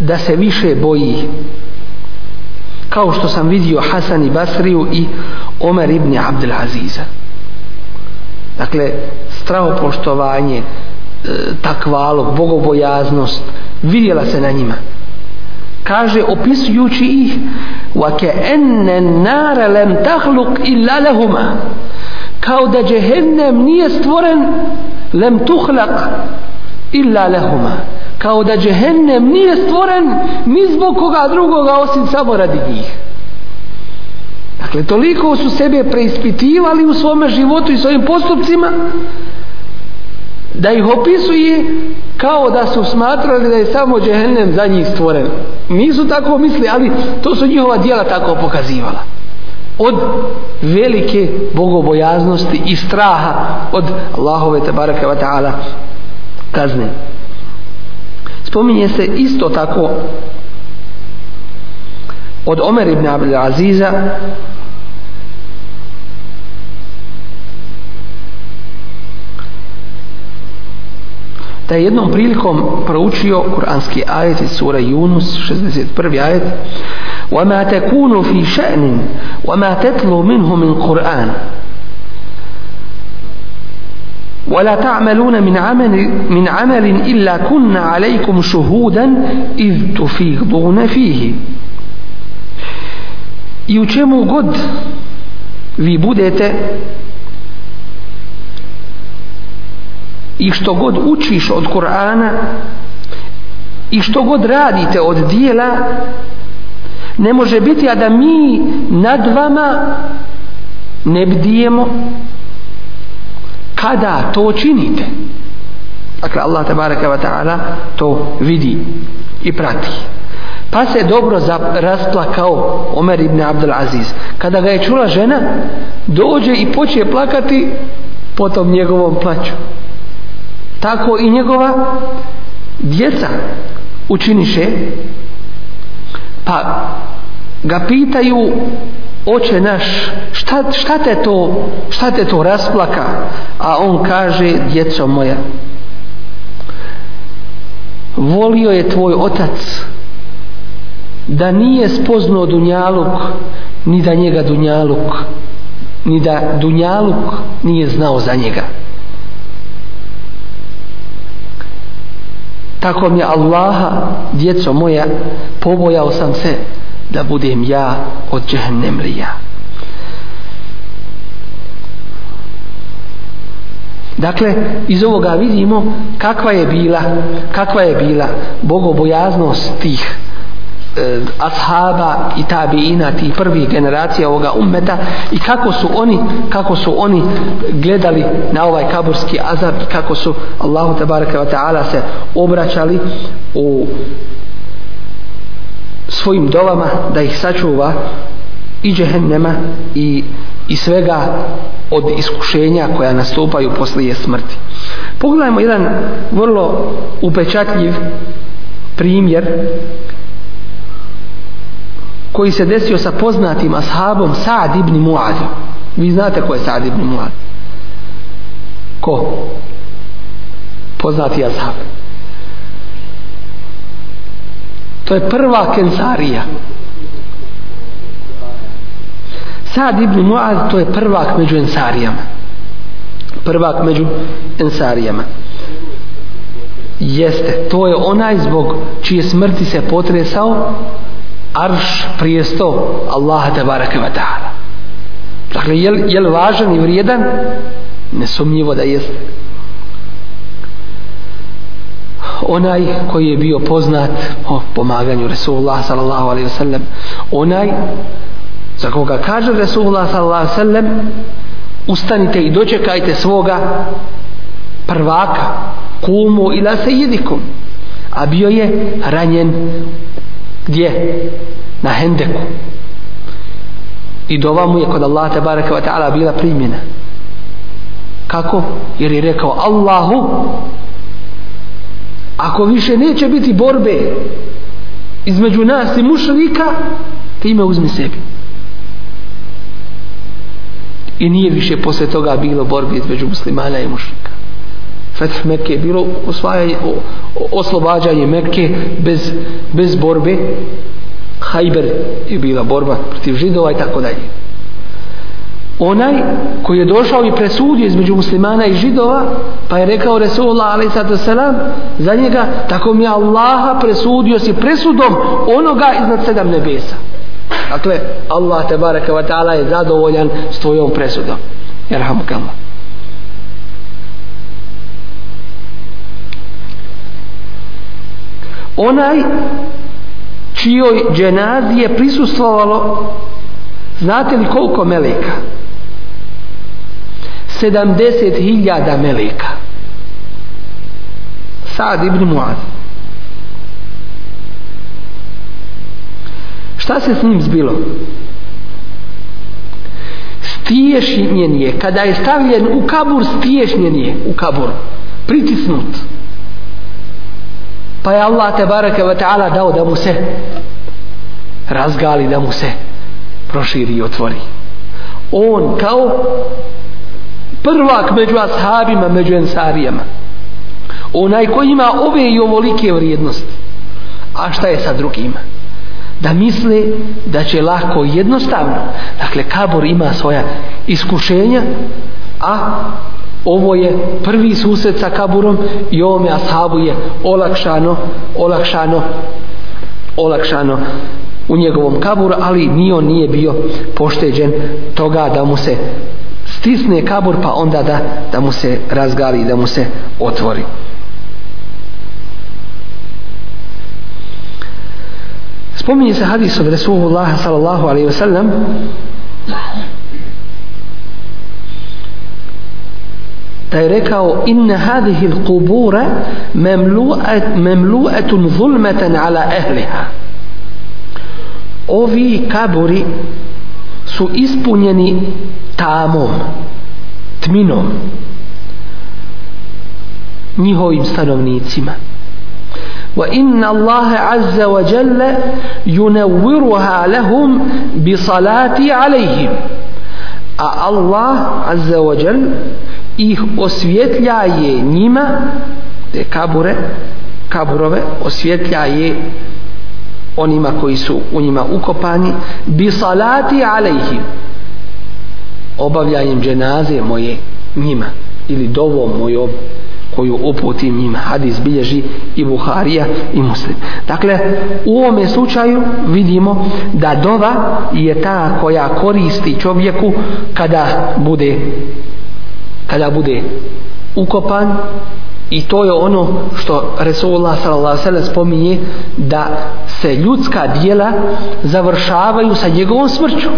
da se više boji kao što sam vidio Hasan i Basriju i Omer ibn Abdel Aziza. Dakle strahopoštovanje e, takvalo, bogobojaznost vidjela se na njima kaže opisujući ih wa ka'anna an-nar lam takhluq illa lahuma. Kao da džehennem nije stvoren lem tuhlak illa lehuma kao da džehennem nije stvoren ni zbog koga drugoga osim samo radi njih. Dakle toliko su sebe preispitivali u svome životu i svojim postupcima da ih opisuje kao da su smatrali da je samo džehennem za njih stvoren. Nisu tako misli ali to su njihova dijela tako pokazivala. Od velike bogobojaznosti i straha od Allahove tabaraka wa ta'ala kazne. Spominje se isto tako od Omer ibn Abdel Aziza da je jednom prilikom proučio kuranski ajet iz sura Yunus 61. ajet وما تكون في شأن وما تتلو منه من قرآن ولا تعملون من عمل من عمل إلا كنا عليكم شهودا إذ تفيضون فيه i u čemu god vi budete i što god učiš od Kur'ana i što god radite od dijela ne može biti a da mi nad vama ne bdijemo. Kada to činite? Dakle Allah tabaraka wa ta'ala to vidi i prati. Pa se dobro rasplakao Omer ibn Abdul Aziz. Kada ga je čula žena dođe i počne plakati potom njegovom plaću tako i njegova djeca učiniše pa ga pitaju oče naš šta, šta te to šta te to rasplaka? A on kaže djeco moja volio je tvoj otac da nije spoznao dunjaluk ni da njega dunjaluk ni da dunjaluk nije znao za njega. Tako mi Allaha djeco moja pobojao sam se da budem ja od džehennemlija. Dakle iz ovoga vidimo kakva je bila kakva je bila bogobojaznost tih e, ashaba i tabiina tih prvih generacija ovoga ummeta i kako su oni kako su oni gledali na ovaj kaburski azab i kako su Allahu tebareke ve ta'ala se obraćali u svojim dovama da ih sačuva i džehennema i, i svega od iskušenja koja nastupaju poslije smrti. Pogledajmo jedan vrlo upečatljiv primjer koji se desio sa poznatim ashabom Sa'd ibn Mu'ad vi znate ko je Sa'd ibn Mu'ad ko? Poznati ashab. To je prva kensarija. Sa'd ibn Mu'ad to je prvak među ensarijama. Prvak među ensarijama. Jeste to je onaj zbog čije smrti se potresao arš prijesto Allaha tabaraka wa ta'ala. Dakle je, je li važan i vrijedan? Nesumnjivo da jeste onaj koji je bio poznat o pomaganju Resulullah sallallahu alaihi wasallam onaj za koga kaže Resulullah sallallahu alaihi wasallam ustanite i dočekajte svoga prvaka kumu ila sejidikum a bio je ranjen gdje? na hendeku i dova mu je kod Allah te baraka wa ta'ala bila primjena kako? jer je rekao Allahu ako više neće biti borbe između nas i mušlika ti ime uzmi sebi i nije više posle toga bilo borbe između muslimana i mušlika fetih Mekke je bilo osvajanje, oslobađanje Mekke bez, bez borbe. Hajber je bila borba protiv židova i tako dalje. Onaj koji je došao i presudio između muslimana i židova, pa je rekao Resulullah a.s. za njega, tako mi Allaha presudio si presudom onoga iznad sedam nebesa. Dakle, Allah te baraka wa ta'ala je zadovoljan s tvojom presudom. Jerhamukama. Onaj čijoj dženazi je prisustvovalo znate li koliko meleka? 70.000 meleka. Sad ibn Muad. Šta se s njim zbilo? Stiješnjen je. Kada je stavljen u kabur, stiješnjen je u kabur. Pritisnut. Pa je Allah te baraka wa ta'ala dao da mu se razgali, da mu se proširi i otvori. On kao prvak među ashabima, među ensarijama. Onaj koji ima ove i ovolike vrijednosti. A šta je sa drugima? Da misle da će lako i jednostavno. Dakle, kabor ima svoja iskušenja, a ovo je prvi susret sa kaburom i ovome ashabu je olakšano, olakšano, olakšano u njegovom kaburu, ali ni on nije bio pošteđen toga da mu se stisne kabur pa onda da, da mu se razgali da mu se otvori. Spominje se hadis od Resulullah sallallahu alaihi wasallam je rekao inna hadihi l'kubura memlu'atun zulmatan ala ehliha ovi kaburi su ispunjeni tamom tminom njihovim stanovnicima وإن الله عز وجل ينورها لهم بصلاة عليهم a Allah azza wa jal ih osvjetljaje njima te kabure kaburove osvjetljaje onima koji su u njima ukopani bi salati alejhim obavljanjem dženaze moje njima ili dovom mojom koju uputim njima. Hadis bilježi i Buharija i Muslim. Dakle u ovome slučaju vidimo da dova je ta koja koristi čovjeku kada bude kada bude ukopan i to je ono što Resulullah sallallahu alejhi ve spominje da se ljudska djela završavaju sa njegovom smrću.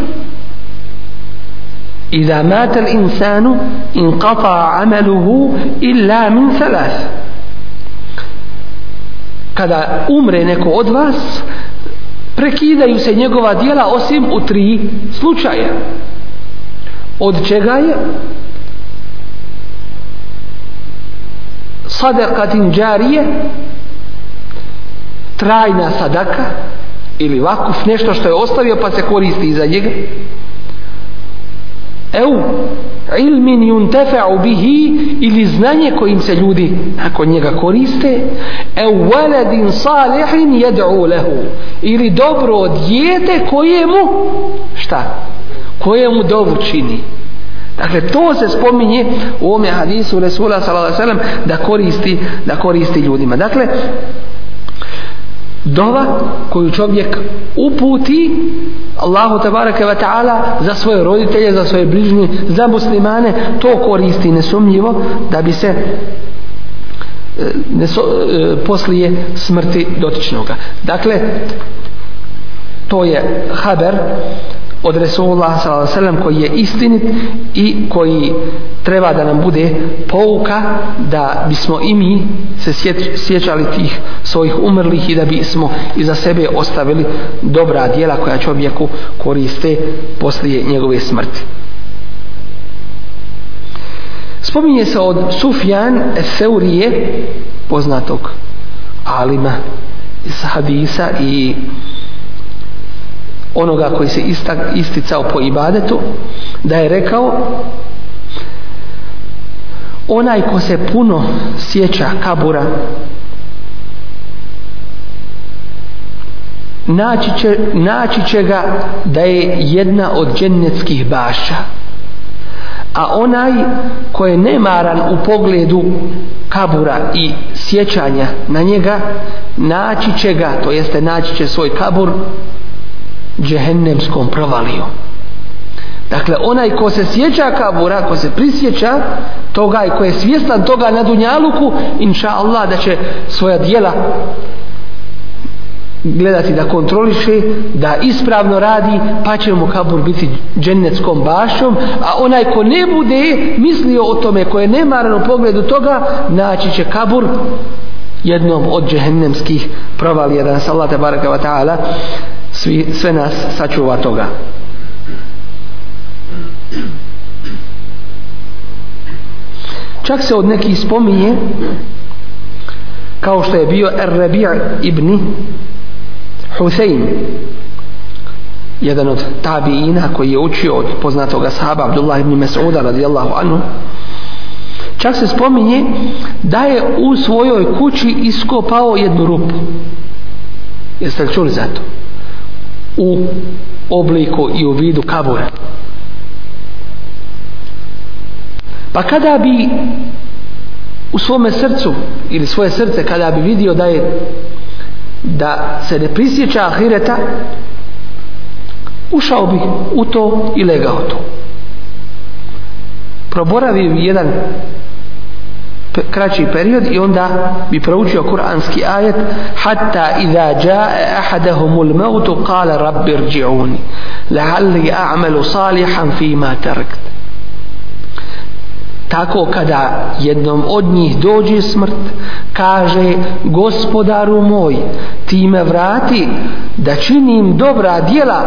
Iza mata al-insanu inqata 'amaluhu illa min thalas. Kada umre neko od vas, prekidaju se njegova djela osim u tri slučaja. Od čega je? Sadakatin džarije trajna sadaka ili vakuf nešto što je ostavio pa se koristi iza njega. Eu ilmin yuntafa'u bihi ili znanje kojim se ljudi nakon njega koriste. Eu waladin salihin yad'u lahu ili dobro dijete kojemu šta? Kojemu dovu čini. Dakle, to se spominje u ome hadisu Resula s.a.v. da koristi, da koristi ljudima. Dakle, dova koju čovjek uputi Allahu tabaraka wa ta'ala za svoje roditelje, za svoje bližnje, za muslimane, to koristi nesumnjivo da bi se e, neso, e, poslije smrti dotičnoga. Dakle, to je haber od Resulullah s.a.v. koji je istinit i koji treba da nam bude pouka da bismo i mi se sjećali tih svojih umrlih i da bismo iza sebe ostavili dobra dijela koja čovjeku koriste poslije njegove smrti. Spominje se od Sufjan Seurije, poznatog alima iz hadisa i onoga koji se isticao po ibadetu da je rekao onaj ko se puno sjeća kabura naći će, naći će ga da je jedna od džennetskih baša a onaj ko je nemaran u pogledu kabura i sjećanja na njega naći će ga to jeste naći će svoj kabur džehennemskom provalijom Dakle, onaj ko se sjeća kabura, ko se prisjeća toga i ko je svjestan toga na Dunjaluku, inša Allah da će svoja dijela gledati da kontroliše, da ispravno radi, pa će mu kabur biti džennetskom bašom, a onaj ko ne bude mislio o tome, ko je nemaran u pogledu toga, naći će kabur jednom od džehennemskih provalija, da nas Allah te baraka wa ta'ala svi, sve nas sačuva toga. Čak se od nekih spominje kao što je bio Ar-Rabi' ibn Husein jedan od tabiina koji je učio od poznatog ashaba Abdullah ibn Mas'uda radijallahu anhu. Čak se spominje da je u svojoj kući iskopao jednu rupu. Jeste li čuli za to? U obliku i u vidu kabura. Pa kada bi u svome srcu ili svoje srce kada bi vidio da je da se ne prisjeća ahireta ušao bi u to i legao to. Proboravio jedan kraći period i onda bi proučio kuranski ajet hatta idha jaa ahadahumul mautu qala rabbi irji'uni la'alli a'malu salihan fima tarakt tako kada jednom od njih dođe smrt kaže gospodaru moj ti me vrati da činim dobra djela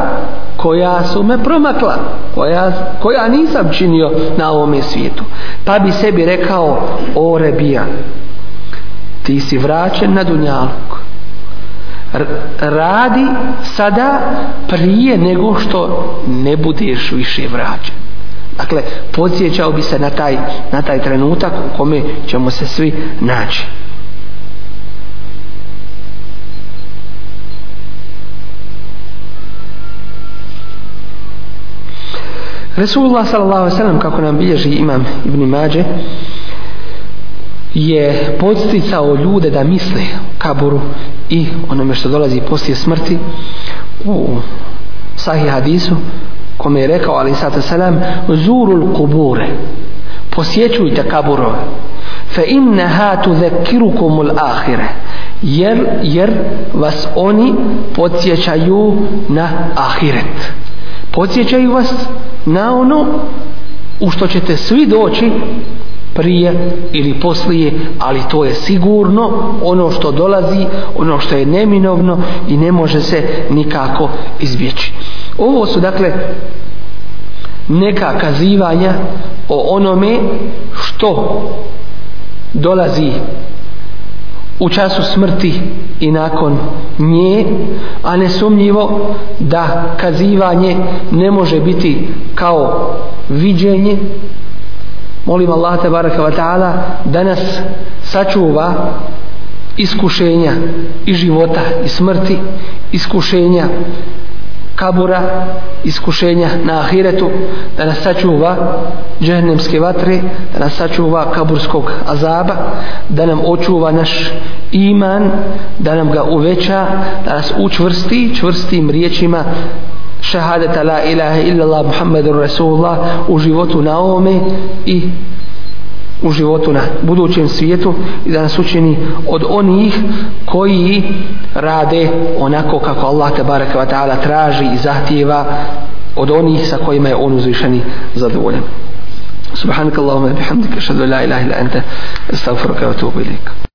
koja su me promakla koja, koja nisam činio na ovome svijetu. Pa bi sebi rekao o rebija ti si vraćen na dunjaluk. Radi sada prije nego što ne budeš više vraćen. Dakle, podsjećao bi se na taj, na taj trenutak u kome ćemo se svi naći. Resulullah sallallahu alejhi ve sellem kako nam bilježi imam Ibn Mađe je podsticao ljude da misle o kaburu i onome što dolazi poslije smrti u sahih hadisu kome je rekao ali sada selam zurul kubure. Posjećujte kaburove. Fa innaha tudhakkirukum al-akhirah jer jer vas oni podsjećaju na ahiret. Podsjećaju vas na ono u što ćete svi doći prije ili poslije, ali to je sigurno ono što dolazi, ono što je neminovno i ne može se nikako izbjeći. Ovo su dakle neka kazivanja o onome što dolazi u času smrti i nakon nje, a nesumnjivo da kazivanje ne može biti kao viđenje. Molim Allah te baraka wa ta'ala da nas sačuva iskušenja i života i smrti, iskušenja kabura, iskušenja na ahiretu, da nas sačuva džehennemske vatre, da nas sačuva kaburskog azaba, da nam očuva naš iman, da nam ga uveća, da nas učvrsti čvrstim riječima šahadeta la ilaha illallah Muhammedur Rasulullah u životu na ovome i u životu na budućem svijetu i da nas učini od onih koji rade onako kako Allah te baraka wa ta'ala traži i zahtjeva od onih sa kojima je on uzvišeni zadovoljan. Subhanakallahumma bihamdika ashhadu an la ilaha illa anta astaghfiruka wa atubu ilaik.